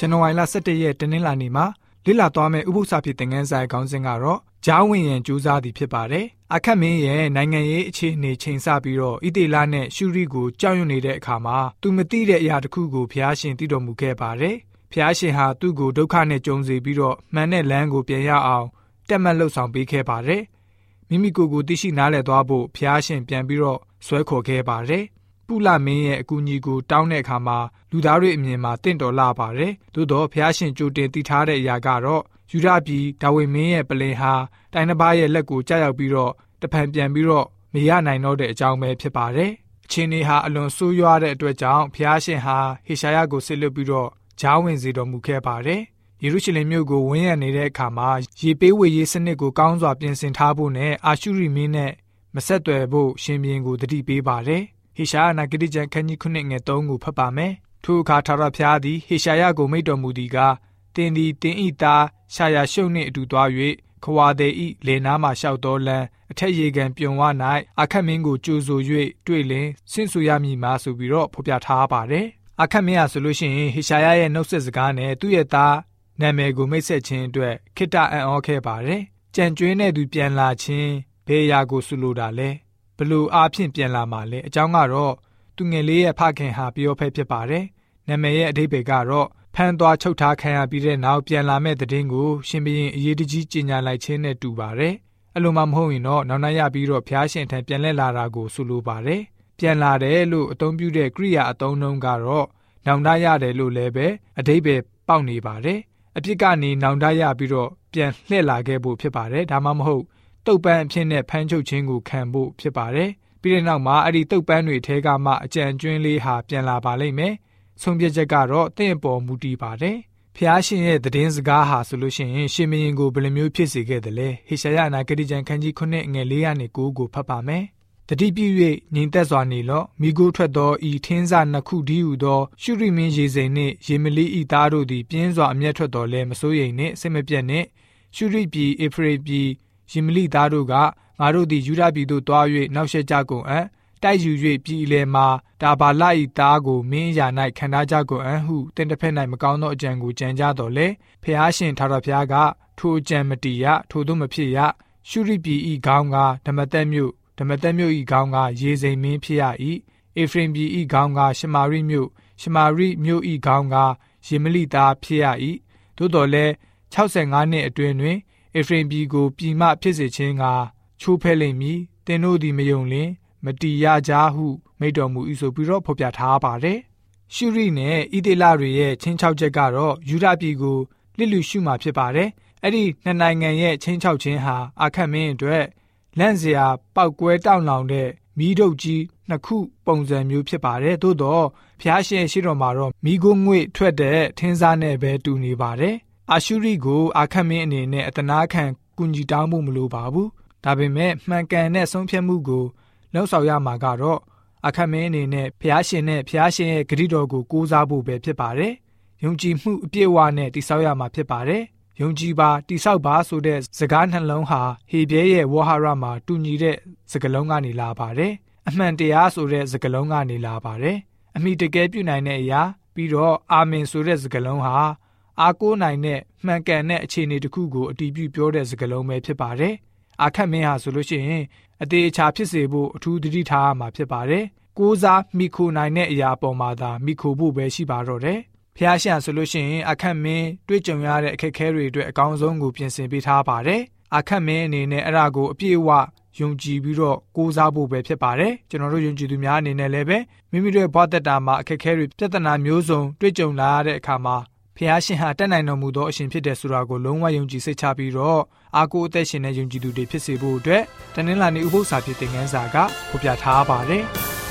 ဇန်နဝါရီလ17ရက်တနင်္လာနေ့မှာလေ့လာသွားမယ့်ဥပုသ္စာဖြစ်တဲ့ငန်းဆိုင်ခေါင်းစဉ်ကတော့ဂျားဝင်ရန်ကြိုးစားသည်ဖြစ်ပါတယ်။အခက်မင်းရဲ့နိုင်ငံရေးအခြေအနေချိန်ဆပြီးတော့ဣတေလနဲ့ရှုရီကိုကြောက်ရွံ့နေတဲ့အခါမှာသူမသိတဲ့အရာတစ်ခုကိုဖျားရှင်သိတော်မူခဲ့ပါတယ်။ဖျားရှင်ဟာသူ့ကိုဒုက္ခနဲ့ကြုံစေပြီးတော့မှန်တဲ့လမ်းကိုပြန်ရအောင်တက်မှတ်လှုပ်ဆောင်ပေးခဲ့ပါတယ်။မိမိကိုယ်ကိုသိရှိနားလည်သွားဖို့ဖျားရှင်ပြန်ပြီးတော့ဆွဲခေါ်ခဲ့ပါတယ်။ ပုလမင်းရဲ့အကူအညီကိုတောင်းတဲ့အခါမှာလူသားတွေအမြင်မှာတင့်တော်လာပါတယ်။သို့တော့ဖျားရှင်ကြိုတင်တည်ထားတဲ့အရာကတော့ယူရပြည်ဒါဝိမင်းရဲ့ပလင်ဟာတိုင်းတစ်ပါးရဲ့လက်ကိုကြားရောက်ပြီးတော့တဖန်ပြန်ပြီးတော့မရနိုင်တော့တဲ့အကြောင်းပဲဖြစ်ပါတယ်။အချင်းတွေဟာအလွန်ဆိုးရွားတဲ့အတွက်ကြောင့်ဖျားရှင်ဟာဟေရှာယကိုဆစ်လွတ်ပြီးတော့ဂျားဝင်စေတော်မူခဲ့ပါတယ်။ယေရုရှလင်မြို့ကိုဝန်းရံနေတဲ့အခါမှာရေပေးဝေရေးစနစ်ကိုကောင်းစွာပြင်ဆင်ထားဖို့နဲ့အာရှုရိမင်းနဲ့မဆက်သွယ်ဖို့ရှင်ဘုရင်ကိုတတိပေးပါတယ်။ ဟေရှာယနာဂတိကျမ်းခန်းကြီးခုနှစ်ငယ်3ကိုဖတ်ပါမယ်။ထိုအခါထာဝရဘုရားသည်ဟေရှာယကိုမိန့်တော်မူသည်ကားတင်သည်တင်ဤသားရှာယာရှုပ်နှင့်အတူသွား၍ခွာသည်ဤလေနားမှလျှောက်တော်လန်းအထက်ရေကန်ပြုံဝ၌အခက်မင်းကိုကြိုဆို၍တွေ့လင်ဆင့်ဆူရမည်မှာဆိုပြီးတော့ဖော်ပြထားပါတယ်။အခက်မင်းဟာဆိုလို့ရှိရင်ဟေရှာယရဲ့နှုတ်ဆက်စကားနဲ့သူ့ရဲ့သားနာမည်ကိုမိတ်ဆက်ခြင်းအတွက်ခိတ္တအံ့ဩခဲ့ပါတယ်။ကြံကျွေးတဲ့သူပြန်လာခြင်းဘယ်အရာကိုဆုလိုတာလဲ။ ဘလို့အားဖြင့်ပြန်လာမှာလဲအကြောင်းကတော့သူငယ်လေးရဲ့ဖခင်ဟာပြောဖက်ဖြစ်ပါတယ်နာမည်ရဲ့အဓိပ္ပာယ်ကတော့ဖမ်းသွားချုပ်ထားခံရပြီးတဲ့နောက်ပြန်လာမဲ့တဲ့င်းကိုရှင်ဘရင်အရေးတကြီးကြီးညာလိုက်ခြင်းနဲ့တူပါတယ်အဲ့လိုမှမဟုတ်ရင်တော့နောက်နှရပြီးတော့ဖျားရှင်ထံပြန်လဲလာတာကိုဆိုလိုပါတယ်ပြန်လာတယ်လို့အသုံးပြုတဲ့ကရိယာအသုံးနှုန်းကတော့နောင်တရတယ်လို့လည်းပဲအဓိပ္ပာယ်ပေါက်နေပါတယ်အပြစ်ကနေနောင်တရပြီးတော့ပြန်လှည့်လာခဲ့ဖို့ဖြစ်ပါတယ်ဒါမှမဟုတ် တုတ်ပန်းအဖြစ်နဲ့ဖမ်းချုပ်ခြင်းကိုခံဖို့ဖြစ်ပါတယ်။ပြီးတဲ့နောက်မှာအဲ့ဒီတုတ်ပန်းတွေထဲကမှအကြံကျွင်းလေးဟာပြန်လာပါလိမ့်မယ်။ဆုံးဖြတ်ချက်ကတော့တင့်အပေါ်မူတည်ပါတယ်။ဖျားရှင်ရဲ့သတင်းစကားဟာဆိုလို့ရှိရင်ရှင်မင်းကိုဘယ်လိုမျိုးဖြစ်စေခဲ့တယ်လဲဟေရှာယနာဂတိကျမ်းခန်းကြီး9ငွေ400နဲ့9ကိုဖတ်ပါမယ်။တတိပြည့်၍ညီသက်စွာနေလော့မိကိုထွက်သောဤထင်းစားနှစ်ခုဒီဟုသော ရှုရိမင်းရေစိန်နှင့်ရေမလီဤသားတို့သည်ပြင်းစွာအမျက်ထွက်တော်လဲမစိုးရိမ်နှင့်စိတ်မပြတ်နှင့်ရှုရိပြည်အေဖရေပြည် ယင်မလိသားတို့ကငါတို့သည်ယူဒပြည်သို့တွား၍နောက်ဆက်ကြကုန်အံ့တိုက်ယူ၍ပြည်လေမှာဒါဘာလ၏သားကိုမင်းအရာ၌ခံထားကြကုန်အံ့ဟုတင်တစ်ဖက်၌မကောင်းသောအကြံကိုကြံကြတော်လေဖျားရှင်ထာဝရဘုရားကထိုအကြံမတီရထိုတို့မဖြစ်ရရှုရိပြည်၏ခေါင်းကဓမ္မတက်မြို့ဓမ္မတက်မြို့၏ခေါင်းကရေစိန်မင်းဖြစ်ရ၏အေဖရင်ပြည်၏ခေါင်းကရှမာရိမြို့ရှမာရိမြို့၏ခေါင်းကယေမလိသားဖြစ်ရ၏သို့တော်လည်း65နှစ်အတွင်းတွင် အေဖရင်ပြည်ကိုပြည်မှဖြစ်စေခြင်းကချိုးဖဲလိမ့်မည်။တင်တို့သည်မယုံလင်မတီရကြဟုမိတော်မူ၏ဆိုပြီးတော့ဖော်ပြထားပါတယ်။ရှုရိနဲ့ဣသေလတွေရဲ့ချင်းချောက်ချက်ကတော့ယူဒပြည်ကိုလစ်လူရှုမှာဖြစ်ပါတယ်။အဲ့ဒီနှစ်နိုင်ငံရဲ့ချင်းချောက်ခြင်းဟာအခက်မင်းအတွက်လန့်စရာပောက်ကွဲတောင့်လောင်တဲ့မီးဒုတ်ကြီးနှစ်ခုပုံစံမျိုးဖြစ်ပါတယ်။သို့တော့ဖျားရှင်ရှိတော်မှာတော့မိကိုငွေထွက်တဲ့ထင်းစားနဲ့ပဲတူနေပါတယ် အာရှုရိကိုအာခတ်မင်းအနေနဲ့အတနာခံကူညီတောင်းဖို့မလိုပါဘူးဒါပေမဲ့မှန်ကန်တဲ့ဆုံးဖြတ်မှုကိုလှုပ်ဆောင်ရမှာကတော့အခက်မင်းအနေနဲ့ဖျားရှင်နဲ့ဖျားရှင်ရဲ့ဂရုတော်ကိုကိုးစားဖို့ပဲဖြစ်ပါတယ်။ယုံကြည်မှုအပြည့်အဝနဲ့တိဆောက်ရမှာဖြစ်ပါတယ်။ယုံကြည်ပါတိဆောက်ပါဆိုတဲ့စကားနှလုံးဟာဟေဘဲရဲ့ဝါဟာရမှာတူညီတဲ့စကားလုံးကနေလာပါတယ်။အမှန်တရားဆိုတဲ့စကားလုံးကနေလာပါတယ်။အမိတကယ်ပြုနိုင်တဲ့အရာပြီးတော့အာမင်ဆိုတဲ့စကားလုံးဟာ အားကိုးနိုင်တဲ့မှန်ကန်တဲ့အခြေအနေတစ်ခုကိုအတည်ပြုပြောတဲ့စကားလုံးပဲဖြစ်ပါတယ်။အာခတ်မင်းဟာဆိုလို့ရှိရင်အသေးအချာဖြစ်စေဖို့အထူးသတိထားရမှာဖြစ်ပါတယ်။ကိုးစားမိခိုနိုင်တဲ့အရာပေါ်မှာသာမိခိုဖို့ပဲရှိပါတော့တယ်။ဖျားရှံဆိုလို့ရှိရင်အခက်မင်းတွေ့ကြုံရတဲ့အခက်အခဲတွေအတွက်အကောင်းဆုံးကိုပြင်ဆင်ပေးထားပါတယ်။အခက်မင်းအနေနဲ့အဲ့ဒါကိုအပြည့်အဝယုံကြည်ပြီးတော့ကိုးစားဖို့ပဲဖြစ်ပါတယ်ကျွန်တော်တို့ယုံကြည်သူများအနေနဲ့လည်းပဲမိမိတို့ရဲ့ဘဝတက်တာမှာအခက်အခဲတွေပြဿနာမျိုးစုံတွေ့ကြုံလာရတဲ့အခါမှာ ဖះရှင်ဟာတက်နိုင်တော်မူသောအရှင်ဖြစ်တယ်ဆိုတာကိုလုံးဝယုံကြည်စိတ်ချပြီးတော့အာကိုအသက်ရှင်တဲ့ယုံကြည်သူတွေဖြစ်စေဖို့အတွက်တနင်္လာနေ့ဥပုသ္စာဖြစ်တဲ့ငန်းစာကဖော်ပြထားပါတယ်။